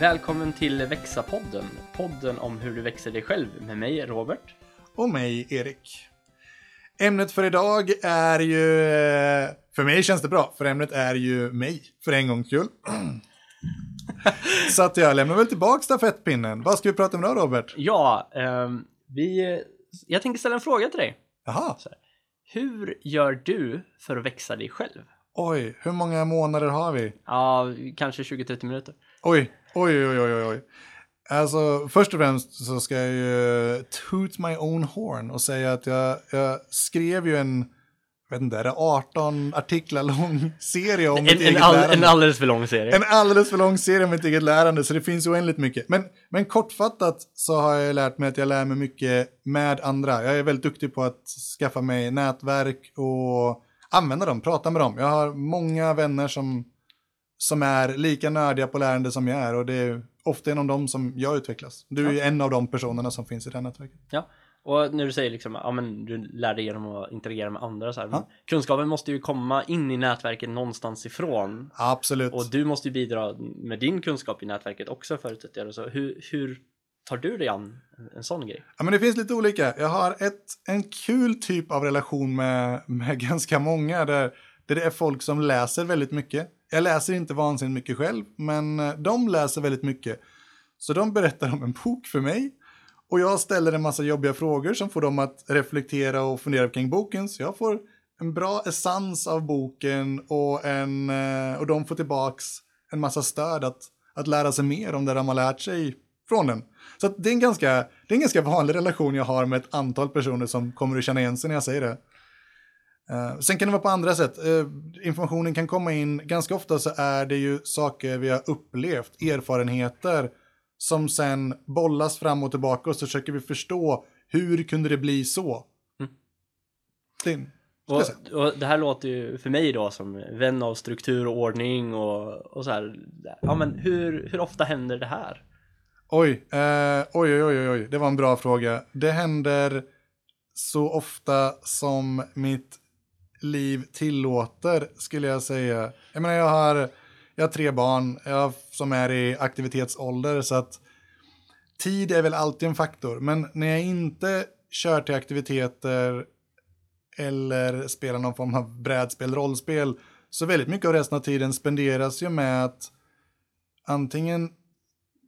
Välkommen till Växa-podden. Podden om hur du växer dig själv med mig, Robert. Och mig, Erik. Ämnet för idag är ju... eh, För mig känns det bra, för ämnet är ju mig, för en gångs skull. Så att jag lämnar väl tillbaka stafettpinnen. Vad ska vi prata om idag, Robert? Ja, ehm, vi... Jag tänker ställa en fråga till dig. Jaha, Hur gör du för att växa dig själv? oj, hur många månader har vi? Ja, kanske 20-30 minuter. Oj, oj, oj, oj, oj, oj. Alltså, först och främst så ska jag ju toot my own horn och säga att jag, jag skrev ju en, vet inte, är det 18 artiklar lång serie om mitt En, en, eget all, lärande? en alldeles för lång serie. En alldeles för lång serie om mitt eget lärande, så det finns oändligt mycket. Men, men kortfattat så har jag lärt mig att jag lär mig mycket med andra. Jag är väldigt duktig på att skaffa mig nätverk och använda dem, prata med dem. Jag har många vänner som, som är lika nördiga på lärande som jag är och det är ofta genom dem som jag utvecklas. Du är ju en av de personerna som finns i det här nätverket. Ja, och när du säger liksom, ja men du lär dig genom att interagera med andra så här. Ja. kunskapen måste ju komma in i nätverket någonstans ifrån. Absolut. Och du måste ju bidra med din kunskap i nätverket också förutsätter jag. Så hur, hur tar du dig an en, en sån grej? Ja, men det finns lite olika. Jag har ett, en kul typ av relation med, med ganska många där, där det är folk som läser väldigt mycket. Jag läser inte vansinnigt mycket själv, men eh, de läser väldigt mycket. Så de berättar om en bok för mig och jag ställer en massa jobbiga frågor som får dem att reflektera och fundera kring boken. Så jag får en bra essens av boken och, en, eh, och de får tillbaks en massa stöd att, att lära sig mer om det de har lärt sig från den. Så att det, är en ganska, det är en ganska vanlig relation jag har med ett antal personer som kommer att känna igen sig när jag säger det. Eh, sen kan det vara på andra sätt. Eh, informationen kan komma in, ganska ofta så är det ju saker vi har upplevt, erfarenheter som sen bollas fram och tillbaka och så försöker vi förstå hur kunde det bli så? Mm. Det, Och, och det här låter ju för mig då som vän av struktur och ordning och, och så här. Ja men hur, hur ofta händer det här? Oj, eh, oj, oj, oj, oj, det var en bra fråga. Det händer så ofta som mitt liv tillåter, skulle jag säga. Jag menar, jag har, jag har tre barn jag, som är i aktivitetsålder, så att tid är väl alltid en faktor. Men när jag inte kör till aktiviteter eller spelar någon form av brädspel, rollspel, så väldigt mycket av resten av tiden spenderas ju med att antingen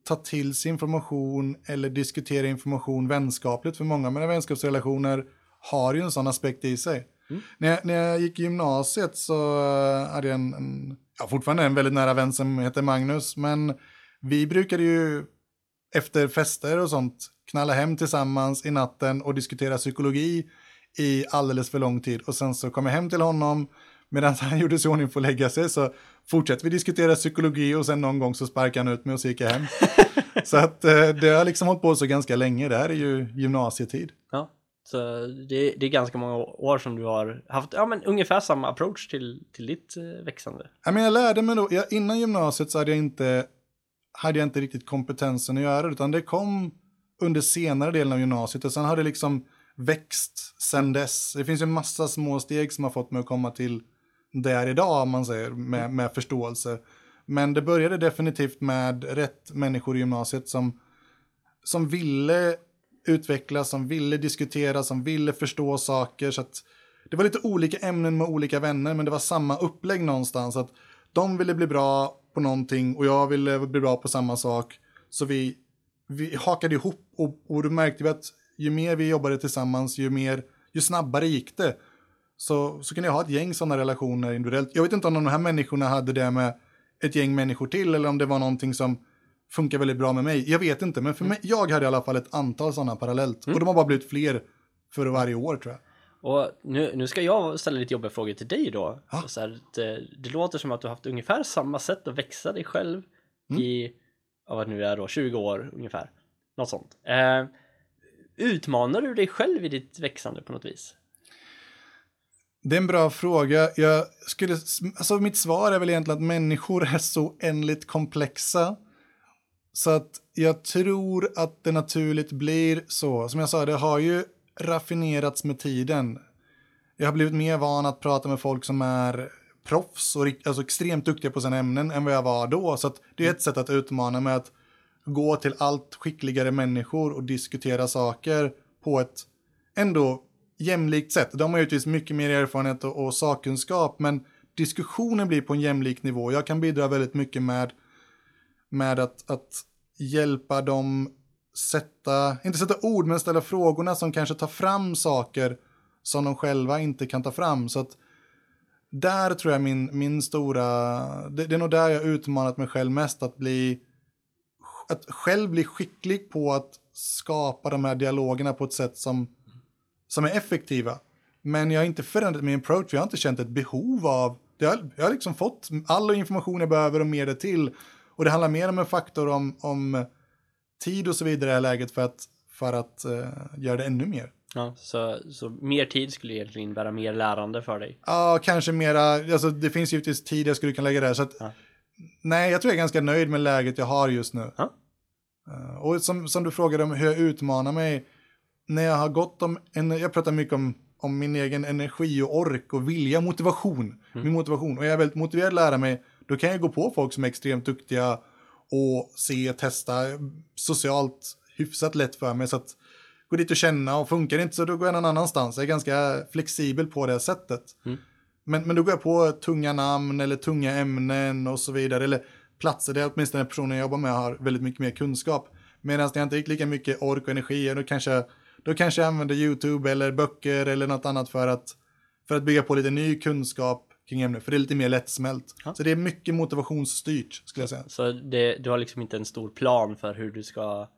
ta till sig information eller diskutera information vänskapligt. För många av mina vänskapsrelationer har ju en sån aspekt i sig. Mm. När, jag, när jag gick i gymnasiet så eh, hade jag en, en, ja, fortfarande en väldigt nära vän som heter Magnus, men vi brukade ju efter fester och sånt knalla hem tillsammans i natten och diskutera psykologi i alldeles för lång tid. Och sen så kom jag hem till honom medan han gjorde sig ordning för att lägga sig så fortsatte vi diskutera psykologi och sen någon gång så sparkade han ut mig och så gick jag hem. så att eh, det har liksom hållit på så ganska länge, det här är ju gymnasietid. Ja, så det, det är ganska många år som du har haft ja, men ungefär samma approach till, till ditt eh, växande. Ja, men jag lärde mig då, jag, innan gymnasiet så hade jag, inte, hade jag inte riktigt kompetensen att göra det, utan det kom under senare delen av gymnasiet och sen har det liksom växt sen dess. Det finns ju en massa små steg som har fått mig att komma till där idag, om man säger, med, med förståelse. Men det började definitivt med rätt människor i gymnasiet som, som ville utvecklas, som ville diskutera, som ville förstå saker. Så att det var lite olika ämnen med olika vänner, men det var samma upplägg någonstans. Att de ville bli bra på någonting och jag ville bli bra på samma sak. Så vi, vi hakade ihop och, och då märkte vi att ju mer vi jobbade tillsammans, ju, mer, ju snabbare gick det. Så, så kunde jag ha ett gäng sådana relationer individuellt. Jag vet inte om de här människorna hade det med ett gäng människor till eller om det var någonting som funkar väldigt bra med mig. Jag vet inte, men för mig, jag hade i alla fall ett antal sådana parallellt. Och de har bara blivit fler för varje år tror jag. Och nu, nu ska jag ställa lite jobbiga frågor till dig då. Ja. Så här, det, det låter som att du har haft ungefär samma sätt att växa dig själv Mm. i, ja, vad nu är då, 20 år ungefär. Något sånt. Eh, utmanar du dig själv i ditt växande på något vis? Det är en bra fråga. Jag skulle, alltså mitt svar är väl egentligen att människor är så oändligt komplexa. Så att jag tror att det naturligt blir så. Som jag sa, det har ju raffinerats med tiden. Jag har blivit mer van att prata med folk som är proffs och alltså extremt duktiga på sina ämnen än vad jag var då. Så att det är ett sätt att utmana mig att gå till allt skickligare människor och diskutera saker på ett ändå jämlikt sätt. De har givetvis mycket mer erfarenhet och, och sakkunskap, men diskussionen blir på en jämlik nivå. Jag kan bidra väldigt mycket med, med att, att hjälpa dem sätta, inte sätta ord, men ställa frågorna som kanske tar fram saker som de själva inte kan ta fram. Så att där tror jag min, min stora, det, det är nog där jag utmanat mig själv mest, att bli, att själv bli skicklig på att skapa de här dialogerna på ett sätt som, som är effektiva. Men jag har inte förändrat min approach, jag har inte känt ett behov av, jag, har, jag har liksom fått all information jag behöver och mer till. Och det handlar mer om en faktor om, om tid och så vidare i det här läget för att, för att uh, göra det ännu mer. Ja, så, så mer tid skulle egentligen innebära mer lärande för dig? Ja, kanske mera, alltså det finns givetvis tid jag skulle kunna lägga där. Så att, ja. Nej, jag tror jag är ganska nöjd med läget jag har just nu. Ja. Uh, och som, som du frågade om hur jag utmanar mig, när jag har gått om, en, jag pratar mycket om, om min egen energi och ork och vilja, motivation. Mm. Min motivation. Och jag är väldigt motiverad att lära mig, då kan jag gå på folk som är extremt duktiga och se, testa, socialt hyfsat lätt för mig. Så att gå dit och känna och funkar det inte så då går jag någon annanstans. Jag är ganska flexibel på det sättet. Mm. Men, men då går jag på tunga namn eller tunga ämnen och så vidare. Eller platser där åtminstone personen jag jobbar med har väldigt mycket mer kunskap. Medan jag inte har lika mycket ork och energi, då kanske, då kanske jag använder YouTube eller böcker eller något annat för att, för att bygga på lite ny kunskap kring ämnet. För det är lite mer lättsmält. Ja. Så det är mycket motivationsstyrt skulle jag säga. Så det, du har liksom inte en stor plan för hur du ska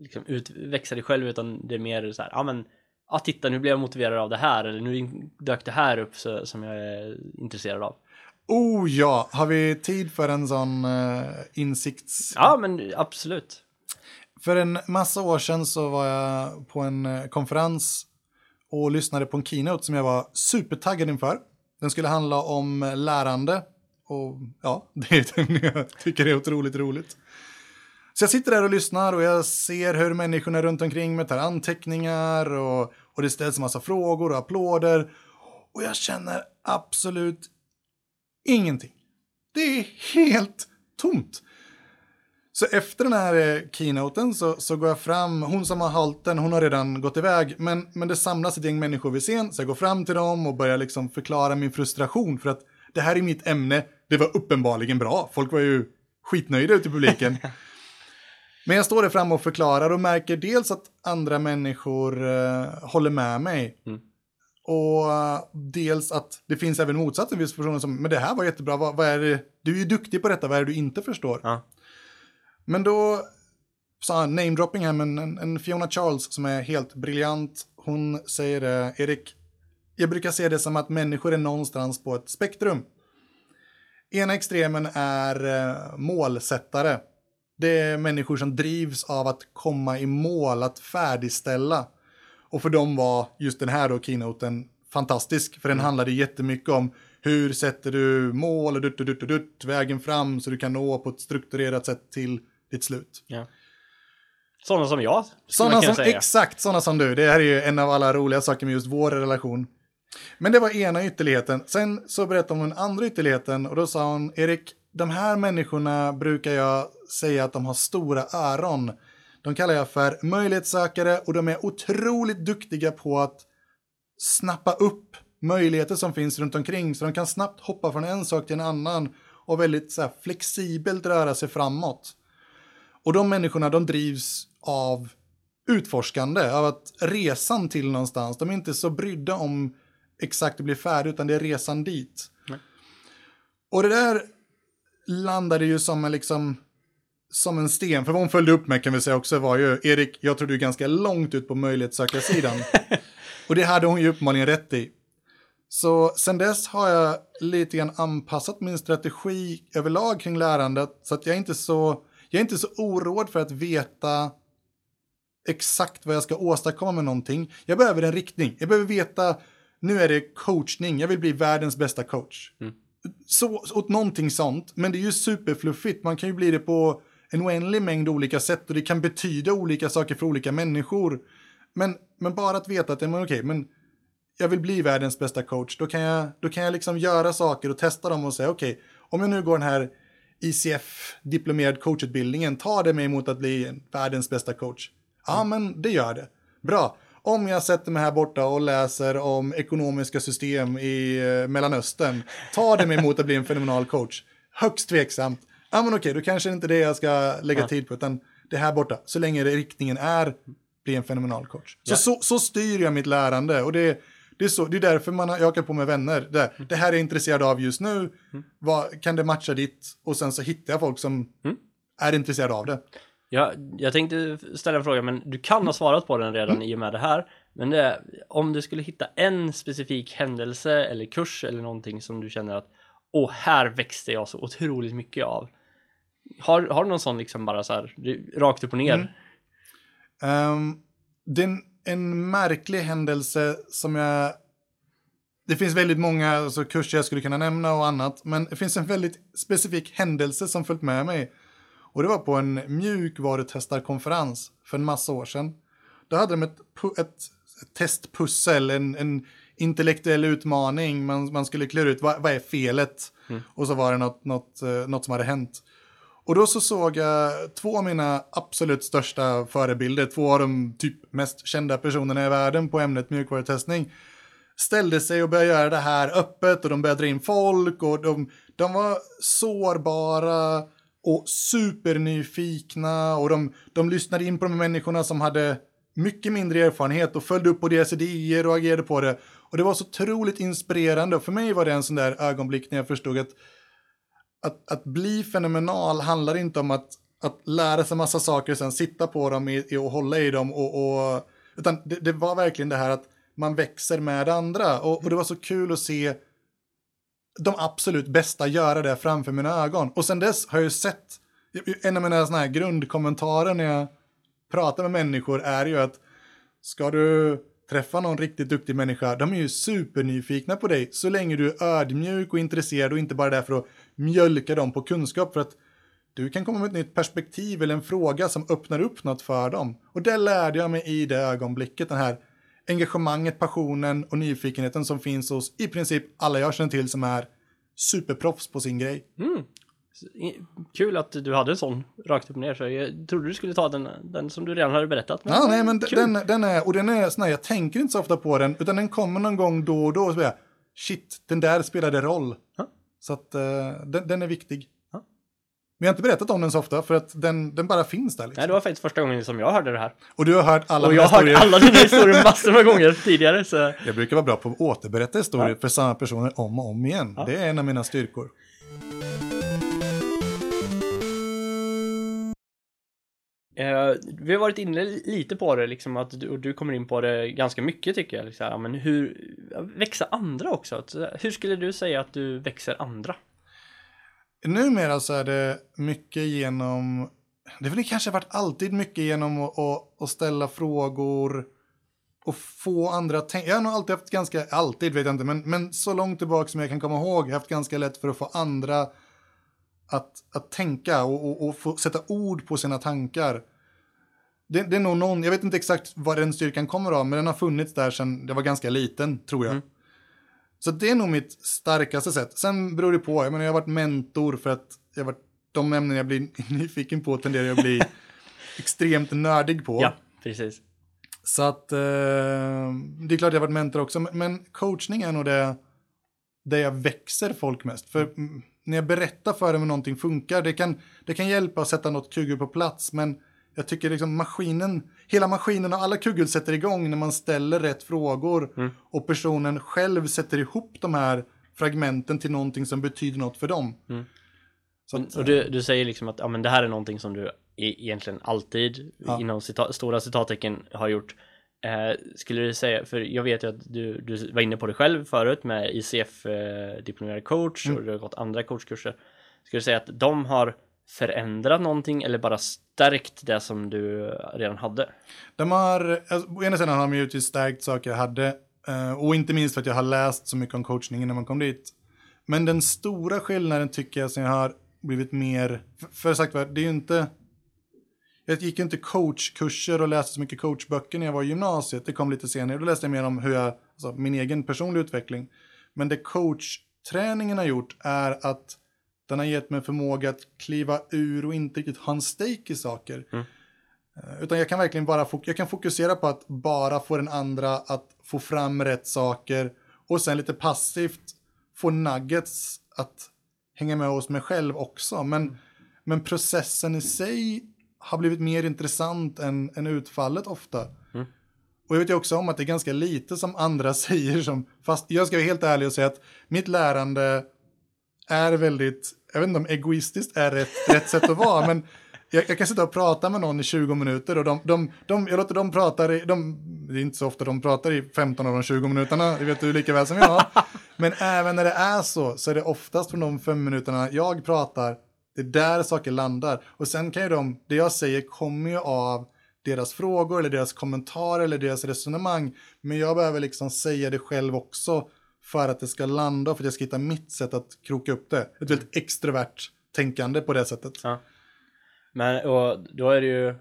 liksom utväxa dig själv utan det är mer så här, ja men ja titta nu blev jag motiverad av det här eller nu dök det här upp så, som jag är intresserad av. Oh ja, har vi tid för en sån uh, insikts... Ja men absolut. För en massa år sedan så var jag på en uh, konferens och lyssnade på en keynote som jag var supertaggad inför. Den skulle handla om lärande och ja, det är den jag tycker är otroligt roligt. Så jag sitter där och lyssnar och jag ser hur människorna runt omkring mig tar anteckningar och, och det ställs en massa frågor och applåder. Och jag känner absolut ingenting. Det är helt tomt. Så efter den här eh, keynoten så, så går jag fram, hon som har hållit den, hon har redan gått iväg, men, men det samlas ett gäng människor vid scen, så jag går fram till dem och börjar liksom förklara min frustration för att det här är mitt ämne, det var uppenbarligen bra, folk var ju skitnöjda ute i publiken. Men jag står där framme och förklarar och märker dels att andra människor uh, håller med mig. Mm. Och uh, dels att det finns även motsatsen, viss personer som, men det här var jättebra, vad, vad, är det, du är ju duktig på detta, vad är det du inte förstår? Ja. Men då sa han, namedropping här, men en, en, Fiona Charles som är helt briljant, hon säger uh, Erik, jag brukar se det som att människor är någonstans på ett spektrum. Ena extremen är uh, målsättare det är människor som drivs av att komma i mål, att färdigställa. Och för dem var just den här då, keynoten, fantastisk. För den mm. handlade jättemycket om hur sätter du mål och dutt, dutt, dutt, dutt, vägen fram så du kan nå på ett strukturerat sätt till ditt slut. Ja. Sådana som jag. Sådana som, säga. exakt sådana som du. Det här är ju en av alla roliga saker med just vår relation. Men det var ena ytterligheten. Sen så berättade hon den andra ytterligheten och då sa hon, Erik, de här människorna brukar jag säga att de har stora öron. De kallar jag för möjlighetssökare och de är otroligt duktiga på att snappa upp möjligheter som finns runt omkring så de kan snabbt hoppa från en sak till en annan och väldigt så här, flexibelt röra sig framåt. Och de människorna de drivs av utforskande, av att resan till någonstans, de är inte så brydda om exakt att bli färdig utan det är resan dit. Nej. Och det där landade ju som en liksom som en sten, för vad hon följde upp med kan vi säga också var ju, Erik, jag tror du är ganska långt ut på möjlighetssökarsidan. och det hade hon ju uppenbarligen rätt i. Så sen dess har jag lite grann anpassat min strategi överlag kring lärandet, så att jag är inte så, jag är inte så oroad för att veta exakt vad jag ska åstadkomma med någonting. Jag behöver en riktning, jag behöver veta, nu är det coachning, jag vill bli världens bästa coach. Mm. Så, åt någonting sånt, men det är ju superfluffigt, man kan ju bli det på en oändlig mängd olika sätt och det kan betyda olika saker för olika människor. Men, men bara att veta att men okej, men jag vill bli världens bästa coach, då kan jag, då kan jag liksom göra saker och testa dem och säga okej, om jag nu går den här ICF-diplomerad coachutbildningen, tar det mig mot att bli världens bästa coach? Ja, men det gör det. Bra. Om jag sätter mig här borta och läser om ekonomiska system i eh, Mellanöstern, tar det mig mot att bli en fenomenal coach? Högst tveksamt. Ja, men okej, då kanske det inte är det jag ska lägga Ja. tid på, utan det här borta. Så länge riktningen är, bli en fenomenal coach. Så, Ja. så, så styr jag mitt lärande. Och det, det, är så, det är därför man har ökat på med vänner. Det, det här är jag intresserad av just nu. Vad, kan det matcha ditt? Och sen så hittar jag folk som Mm. är intresserade av det. Ja, jag tänkte ställa en fråga, men du kan ha svarat på den redan i och med det här. Men det är, om du skulle hitta en specifik händelse eller kurs eller någonting som du känner att åh, här växte jag så otroligt mycket av. Har, har du någon sån liksom bara så här, rakt upp och ner? Mm. Det är en, märklig händelse som jag... Det finns väldigt många alltså, kurser jag skulle kunna nämna och annat, men det finns en väldigt specifik händelse som följt med mig. Och det var på en mjukvarutestarkonferens för en massa år sedan. Då hade de ett, ett, ett testpussel, en, en intellektuell utmaning. Man, man skulle klura ut vad, vad är felet? Och så var det något, något, eh, något som hade hänt. Och då så såg jag två av mina absolut största förebilder, två av de typ mest kända personerna i världen på ämnet mjukvarutestning, ställde sig och började göra det här öppet och de började dra in folk och de, de var sårbara och supernyfikna och de, de lyssnade in på de människorna som hade mycket mindre erfarenhet och följde upp på deras idéer och agerade på det. Och det var så otroligt inspirerande och för mig var det en sån där ögonblick när jag förstod att att, att bli fenomenal handlar inte om att, att lära sig massa saker och sen sitta på dem i, i och hålla i dem. Och, och, utan det, det var verkligen det här att man växer med andra. Och, och det var så kul att se de absolut bästa göra det framför mina ögon. Och sen dess har jag ju sett, en av mina såna här grundkommentarer när jag pratar med människor är ju att ska du träffa någon riktigt duktig människa, de är ju supernyfikna på dig så länge du är ödmjuk och intresserad och inte bara där för att mjölka dem på kunskap för att du kan komma med ett nytt perspektiv eller en fråga som öppnar upp något för dem. Och det lärde jag mig i det ögonblicket, den här engagemanget, passionen och nyfikenheten som finns hos i princip alla jag känner till som är superproffs på sin grej. I- Kul att du hade en sån rakt upp och ner, så jag trodde du skulle ta den, den som du redan hade berättat. Ja, nej, men kul. den, den är, och den är sån här, jag tänker inte så ofta på den, utan den kommer någon gång då och då och så blir jag, shit, den där spelade roll. Ja. Så att eh, den, den är viktig. Ja. Men jag har inte berättat om den så ofta, för att den, den bara finns där. Liksom. Nej, det var faktiskt första gången som jag hörde det här. Och du har hört alla Och jag har hört alla dina historier massor med gånger tidigare, så Jag brukar vara bra på att återberätta historier Ja. för samma personer om och om igen. Det är en av mina styrkor. Eh, vi har varit inne lite på det, liksom att du, och du kommer in på det ganska mycket tycker jag. Liksom, ja, men hur växa andra också? Hur skulle du säga att du växer andra? Numera så är det mycket genom, det har väl kanske varit alltid mycket genom att, att, att ställa frågor och få andra att tänka. Jag har nog alltid haft ganska, alltid vet jag inte, men, men så långt tillbaka som jag kan komma ihåg, jag har haft ganska lätt för att få andra att, att tänka och, och, och få sätta ord på sina tankar. Det, det är nog någon, jag vet inte exakt var den styrkan kommer av, men den har funnits där sedan jag var ganska liten, tror jag. Så det är nog mitt starkaste sätt. Sen beror det på, jag menar jag har varit mentor för att jag varit, de ämnen jag blir nyfiken på tenderar jag att bli extremt nördig på. Ja, precis. Så att eh, det är klart jag har varit mentor också, men- men coachning är nog det där jag växer folk mest. För mm, när jag berättar för dem hur någonting funkar, det kan, det kan hjälpa att sätta något kugghjul på plats, men jag tycker liksom maskinen, hela maskinen och alla kugghjul sätter igång när man ställer rätt frågor och personen själv sätter ihop de här fragmenten till någonting som betyder något för dem. Så att, Och du, du säger liksom att ja, men det här är någonting som du e- egentligen alltid Ja. inom cita stora citattecken har gjort. Eh, skulle du säga, för jag vet ju att du, du var inne på det själv förut med ICF eh, coach Mm. och du har gått andra coachkurser. Skulle du säga att de har förändrat någonting eller bara stärkt det som du redan hade? De har, alltså, å ena sidan har de givetvis stärkt saker jag hade. eh, och inte minst för att jag har läst så mycket om coachning när man kom dit. Men den stora skillnaden tycker jag som jag har blivit mer, för, för sagt var, det är ju inte, jag gick ju inte coachkurser och läste så mycket coachböcker när jag var i gymnasiet. Det kom lite senare, då läste jag mer om hur jag, alltså min egen personliga utveckling. Men det coachträningen har gjort är att Den har gett mig förmåga att kliva ur och inte riktigt ha en stake i saker. Mm. Eh, Utan jag kan verkligen bara jag kan fokusera på att bara få den andra att få fram rätt saker och sen lite passivt få nuggets att hänga med hos mig själv också. Men, men processen i sig har blivit mer intressant än, än utfallet ofta. Mm. Och jag vet ju också om att det är ganska lite som andra säger som, fast jag ska vara helt ärlig och säga att mitt lärande är väldigt, jag vet inte om egoistiskt är rätt, rätt sätt att vara, men jag, jag kan sitta och prata med någon i 20 minuter och de, de, de, jag låter dem prata, i, de, det är inte så ofta de pratar i 15 av de 20 minuterna, det vet du lika väl som jag. Men även när det är så, så är det oftast från de fem minuterna jag pratar, det är där saker landar. Och sen kan ju de, det jag säger kommer ju av deras frågor eller deras kommentarer eller deras resonemang. Men jag behöver liksom säga det själv också för att det ska landa och för att jag ska hitta mitt sätt att kroka upp det. Ett väldigt extrovert tänkande på det sättet. Ja. Men och då är det ju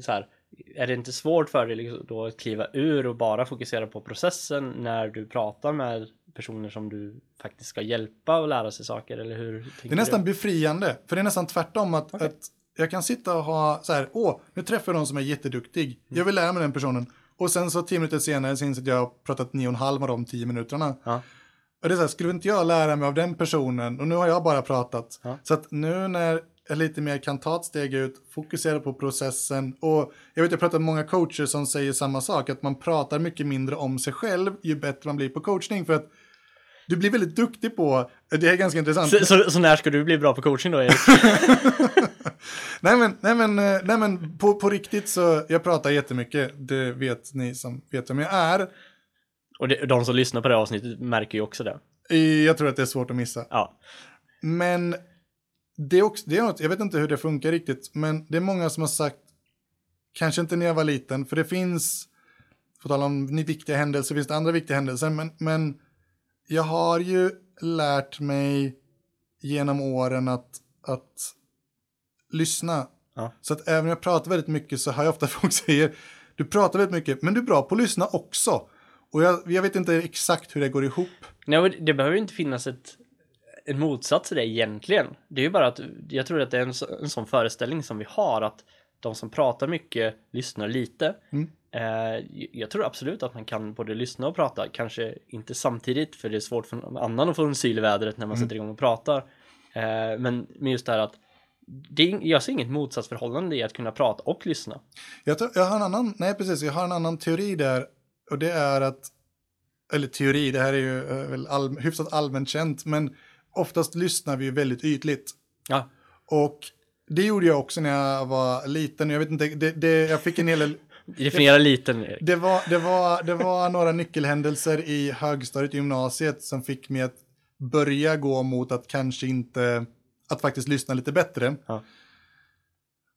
så här. Är det inte svårt för dig liksom då att kliva ur och bara fokusera på processen när du pratar med personer som du faktiskt ska hjälpa och lära sig saker eller hur? Det är nästan befriande, för det är nästan tvärtom att, Okej. att jag kan sitta och ha så här, åh, nu träffar jag någon som är jätteduktig, jag vill lära mig den personen. Och sen så tio minuter senare så inser jag att jag har pratat nio och en halv av de tio minuterna. Ja. Och det är så här, skulle inte jag lära mig av den personen? Och nu har jag bara pratat. Ja. Så att nu när jag lite mer kan ta ett steg ut, fokusera på processen. Och jag vet, jag pratar med många coacher som säger samma sak, att man pratar mycket mindre om sig själv ju bättre man blir på coachning. För att du blir väldigt duktig på, det är ganska intressant. Så, så, så när ska du bli bra på coaching då Erik? Nej men, nej men, eh, nej men på, på riktigt så, jag pratar jättemycket, det vet ni som vet vem jag är. Och det, de som lyssnar på det här avsnittet märker ju också det. Jag tror att det är svårt att missa. Ja. Men det är också, det är något, jag vet inte hur det funkar riktigt, men det är många som har sagt, kanske inte när jag var liten, för det finns, på tal om viktiga händelser, finns det andra viktiga händelser, men, men jag har ju lärt mig genom åren att, att lyssna. Ja. Så att även om jag pratar väldigt mycket så har jag ofta folk säger, du pratar väldigt mycket, men du är bra på att lyssna också. Och jag, jag vet inte exakt hur det går ihop. Nej, det behöver ju inte finnas ett, en motsats till det egentligen. Det är ju bara att jag tror att det är en, så, en sån föreställning som vi har att de som pratar mycket lyssnar lite. Mm. Eh, jag tror absolut att man kan både lyssna och prata, kanske inte samtidigt för det är svårt för någon annan att få en syl i vädret när man sätter igång och pratar. Eh, men, men just det här att det är, jag ser inget motsatsförhållande i att kunna prata och lyssna. Jag, tror, jag har en annan, nej precis, jag har en annan teori där. Och det är att, eller teori, det här är ju eh, väl all, hyfsat allmänt känt, men oftast lyssnar vi ju väldigt ytligt. Ja, Och det gjorde jag också när jag var liten. Jag vet inte, det, det, jag fick en hel del, definiera liten Erik. det var, det, var, det var några nyckelhändelser i högstadiet gymnasiet som fick mig att börja gå mot att kanske inte, att faktiskt lyssna lite bättre. Ja.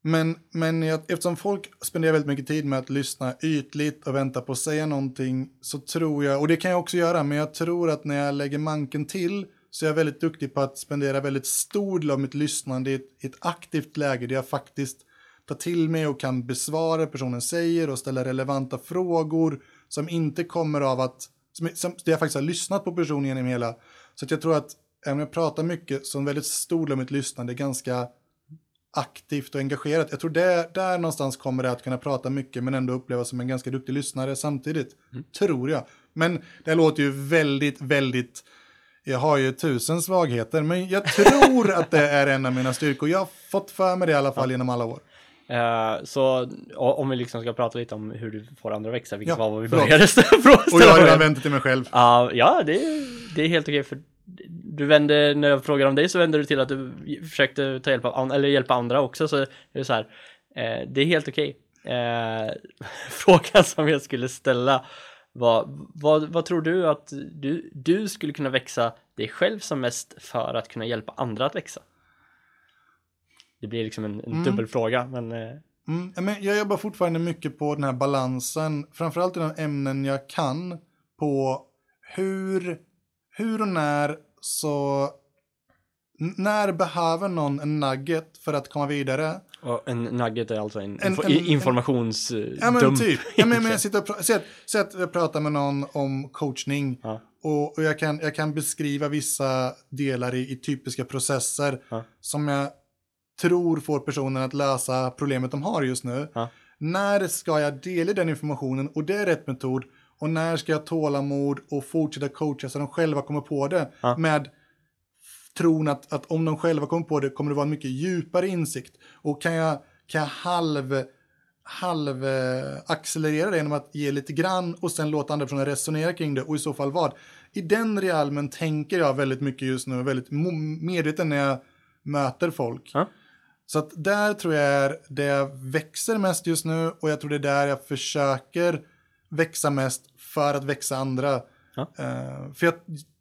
Men, men jag, eftersom folk spenderar väldigt mycket tid med att lyssna ytligt och vänta på att säga någonting så tror jag, och det kan jag också göra, men jag tror att när jag lägger manken till så är jag väldigt duktig på att spendera väldigt stor del av mitt lyssnande i ett, i ett aktivt läge där jag faktiskt tar till mig och kan besvara personen säger och ställa relevanta frågor som inte kommer av att, som, som, jag faktiskt har lyssnat på personen genom hela. Så att jag tror att även om jag pratar mycket så en väldigt stor del av mitt lyssnande är ganska aktivt och engagerat. Jag tror det, där någonstans kommer det att kunna prata mycket men ändå upplevas som en ganska duktig lyssnare samtidigt. Tror jag. Men det låter ju väldigt, väldigt... Jag har ju tusen svagheter men jag tror att det är en av mina styrkor. Jag har fått för mig det i alla fall genom alla år. Eh, så om vi liksom ska prata lite om hur du får andra att växa, vilket Ja, var vad vi började frågan. Och jag har redan vänt till mig själv. Ja, ja, det, är- det är helt okej för du vände, när jag frågar om dig så vände du till att du försökte ta hjälp av eller hjälpa andra också så är det så här, eh, det är helt okej. Eh, frågan som jag skulle ställa var, vad, vad tror du att du, du skulle kunna växa dig själv som mest för att kunna hjälpa andra att växa? Det blir liksom en, en Mm. dubbelfråga, men eh, Mm, men jag jobbar fortfarande mycket på den här balansen, framförallt i de ämnen jag kan, på hur, hur och när så... När behöver någon en nugget för att komma vidare? Och en nugget är alltså en, En- en- informationsdump. Ja men typ. Ja, men, men jag sitter och säg att, säg att jag pratar med någon om coachning Ja. och, och jag, kan, jag kan beskriva vissa delar i, i typiska processer Ja. som jag tror får personen att lösa problemet de har just nu. Ja. När ska jag dela den informationen och det är rätt metod och när ska jag tålamod och fortsätta coacha så de själva kommer på det Ja. med tron att, att om de själva kommer på det kommer det vara en mycket djupare insikt. Och kan jag, kan jag halv, halv eh, accelerera det genom att ge lite grann och sen låta andra personer resonera kring det och i så fall vad? I den realmen tänker jag väldigt mycket just nu, väldigt medveten när jag möter folk. Ja. Så att där tror jag är det jag växer mest just nu och jag tror det är där jag försöker växa mest för att växa andra. Ja. Eh, för jag,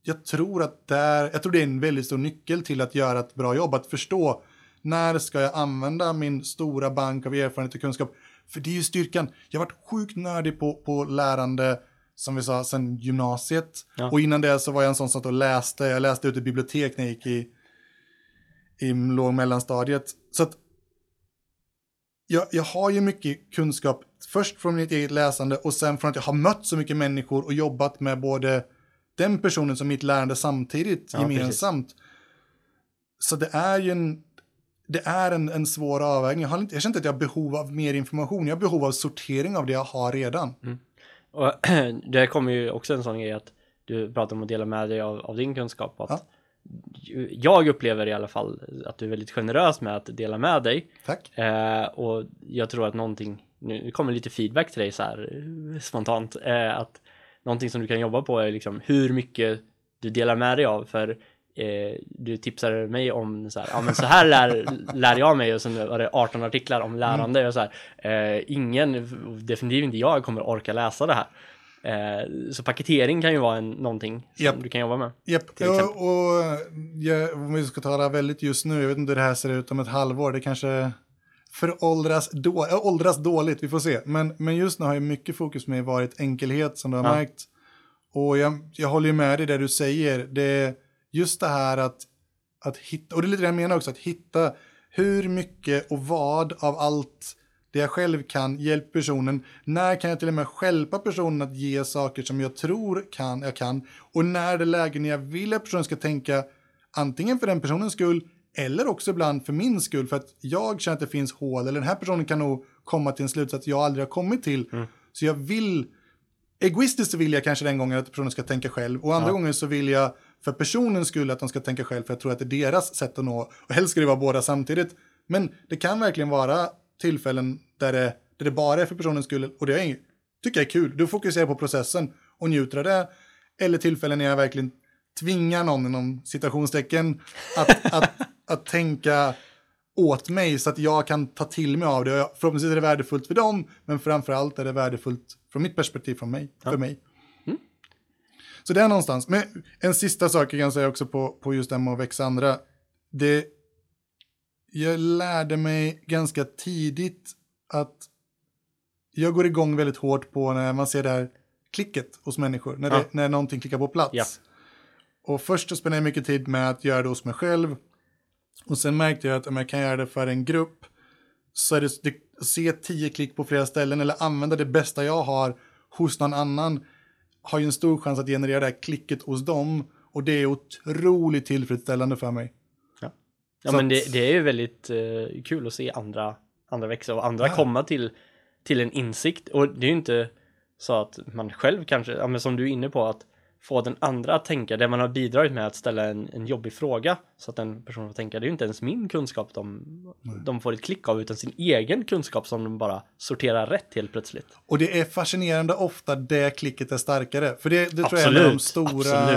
jag tror att där, jag tror det är en väldigt stor nyckel till att göra ett bra jobb, att förstå när ska jag använda min stora bank av erfarenhet och kunskap. För det är ju styrkan. Jag har varit sjukt nördig på, på lärande, som vi sa, sen gymnasiet. Ja. Och innan det så var jag en sån som satt och läste. Jag läste ut i bibliotek när jag gick i, i låg och mellanstadiet. Så att jag, jag har ju mycket kunskap, först från mitt eget läsande och sen från att jag har mött så mycket människor och jobbat med både den personen som mitt lärande samtidigt, Ja, gemensamt. Så det är ju en, det är en, en svår avvägning. Jag, har inte, jag känner inte att jag har behov av mer information, jag har behov av sortering av det jag har redan. Och det kommer ju också en sån grej att du pratar om att dela med dig av, av din kunskap. Att Ja. Jag upplever i alla fall att du är väldigt generös med att dela med dig. Tack. Eh, och jag tror att någonting, nu kommer lite feedback till dig så här eh, spontant, eh, att någonting som du kan jobba på är liksom hur mycket du delar med dig av. För eh, du tipsade mig om så här, ja men så här lär, lär jag mig och sen var det 18 artiklar om lärande och så här. Eh, ingen, definitivt inte jag, kommer orka läsa det här. Eh, så paketering kan ju vara en, någonting som Japp. du kan jobba med. Japp, Till och, jag, om vi ska tala väldigt just nu, jag vet inte hur det här ser ut om ett halvår, det kanske föråldras då, äh, åldras dåligt, vi får se. Men, men just nu har ju mycket fokus med varit enkelhet som du har Ja. märkt. Och jag, jag håller ju med dig det du säger, det är just det här att, att hitta, och det är lite det jag menar också, att hitta hur mycket och vad av allt det jag själv kan hjälpa personen. När kan jag till och med hjälpa personen att ge saker som jag tror kan, jag kan. Och när det är läge när jag vill att personen ska tänka antingen för den personens skull eller också ibland för min skull för att jag känner att det finns hål eller den här personen kan nog komma till en slutsats jag aldrig har kommit till. Så jag vill, egoistiskt så vill jag kanske den gången att personen ska tänka själv och andra Ja. gånger så vill jag för personens skull att de ska tänka själv för jag tror att det är deras sätt att nå och helst ska det vara båda samtidigt. Men det kan verkligen vara tillfällen där det, där det bara är för personens skull och det är, inget- tycker jag är kul. Du fokuserar på processen och njuter av det. Eller tillfällen när jag verkligen tvingar någon inom citationstecken att, att, att tänka åt mig så att jag kan ta till mig av det. Och Förhoppningsvis är det värdefullt för dem, men framförallt är det värdefullt från mitt perspektiv, från mig, för mig. Så det är någonstans. Men en sista sak jag kan säga också på, på just det här med att växa andra. Det, jag lärde mig ganska tidigt att jag går igång väldigt hårt på när man ser det här klicket hos människor, när, det, Ja. när någonting klickar på plats. Ja. Och först så spenderar jag mycket tid med att göra det hos mig själv. Och sen märkte jag att om jag kan göra det för en grupp så är det, det se tio klick på flera ställen eller använda det bästa jag har hos någon annan har ju en stor chans att generera det här klicket hos dem och det är otroligt tillfredsställande för mig. Ja Så men det, det är ju väldigt eh, kul att se andra, andra växa och andra Ja. komma till, till en insikt. Och det är ju inte så att man själv kanske, ja, men som du är inne på, att få den andra att tänka, det man har bidragit med att ställa en, en jobbig fråga så att den personen får tänka, det är ju inte ens min kunskap de, de får ett klick av utan sin egen kunskap som de bara sorterar rätt helt plötsligt. Och det är fascinerande ofta det klicket är starkare. För det, det tror jag är en av de stora,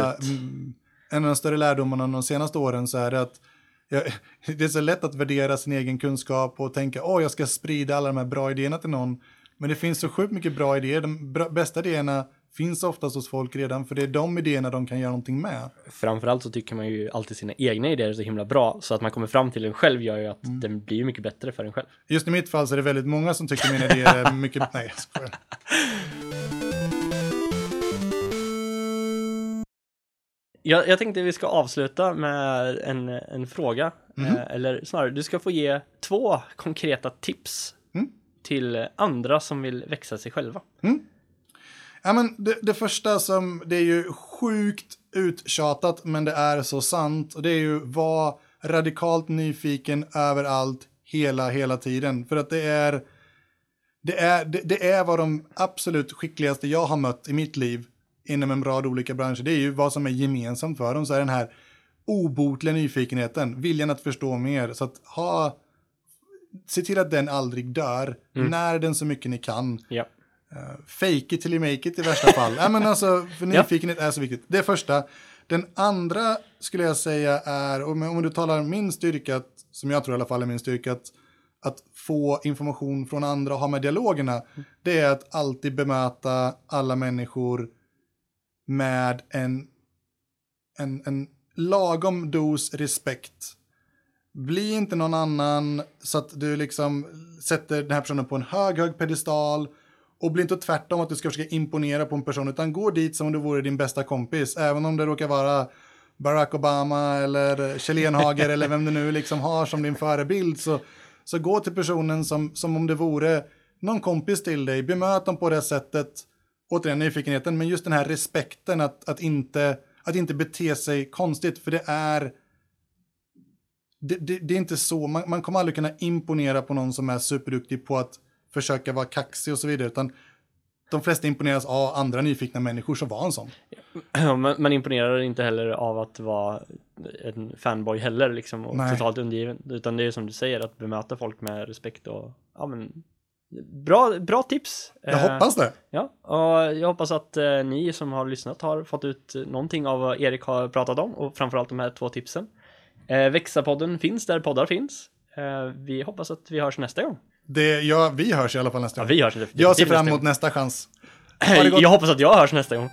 absolut. mm, en av de större lärdomarna de senaste åren så är det att det är så lätt att värdera sin egen kunskap och tänka åh jag ska sprida alla de här bra idéerna till någon. Men det finns så sjukt mycket bra idéer. De bästa idéerna finns oftast hos folk redan för det är de idéerna de kan göra någonting med. Framförallt så tycker man ju alltid sina egna idéer är så himla bra så att man kommer fram till den själv gör ju att den blir mycket bättre för en själv. Just i mitt fall så är det väldigt många som tycker mina idéer är mycket... Nej, jag skojar. Jag, jag tänkte vi ska avsluta med en, en fråga. Eh, eller snarare, du ska få ge två konkreta tips Mm. till andra som vill växa sig själva. Ja, men det, det första som, det är ju sjukt uttjatat, men det är så sant. Och det är ju var radikalt nyfiken överallt, hela, hela tiden. För att det är, det är, det, det är vad de absolut skickligaste jag har mött i mitt liv inom en rad olika branscher. Det är ju vad som är gemensamt för dem. Så är den här obotliga nyfikenheten, viljan att förstå mer. Så att ha, se till att den aldrig dör. När den så mycket ni kan. Ja. Fake it till you make it i värsta fall. ja, men alltså, för nyfikenhet är så viktigt. Det är första. Den andra skulle jag säga är, om, om du talar min styrka, att, som jag tror i alla fall är min styrka, att, att få information från andra och ha med dialogerna, det är att alltid bemöta alla människor med en, en, en lagom dos respekt. Bli inte någon annan så att du liksom sätter den här personen på en hög, hög pedestal. Och bli inte tvärtom att du ska försöka imponera på en person, utan gå dit som om du vore din bästa kompis, även om det råkar vara Barack Obama eller Kjell Enhager eller vem du nu liksom har som din förebild, så, så gå till personen som, som om det vore någon kompis till dig, bemöt dem på det sättet, återigen nyfikenheten, men just den här respekten att, att, inte, att inte bete sig konstigt, för det är det, det, det är inte så, man, man kommer aldrig kunna imponera på någon som är superduktig på att försöka vara kaxig och så vidare, utan de flesta imponeras av andra nyfikna människor, så var en sån. man, man imponerar inte heller av att vara en fanboy heller liksom och Nej. totalt undergiven. Utan det är som du säger att bemöta folk med respekt och ja men bra, bra tips. Jag Eh, hoppas det. Ja, och jag hoppas att eh, ni som har lyssnat har fått ut någonting av vad Erik har pratat om och framförallt de här två tipsen. Eh, Växa-podden finns där poddar finns. Vi hoppas att vi hörs nästa gång. det ja, vi hörs i alla fall nästa Ja, gång. vi hörs definitivt Jag ser fram emot nästa chans. Jag hoppas att jag hörs nästa gång.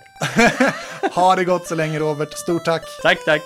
ha det gott så länge Robert, stort tack. Tack, tack.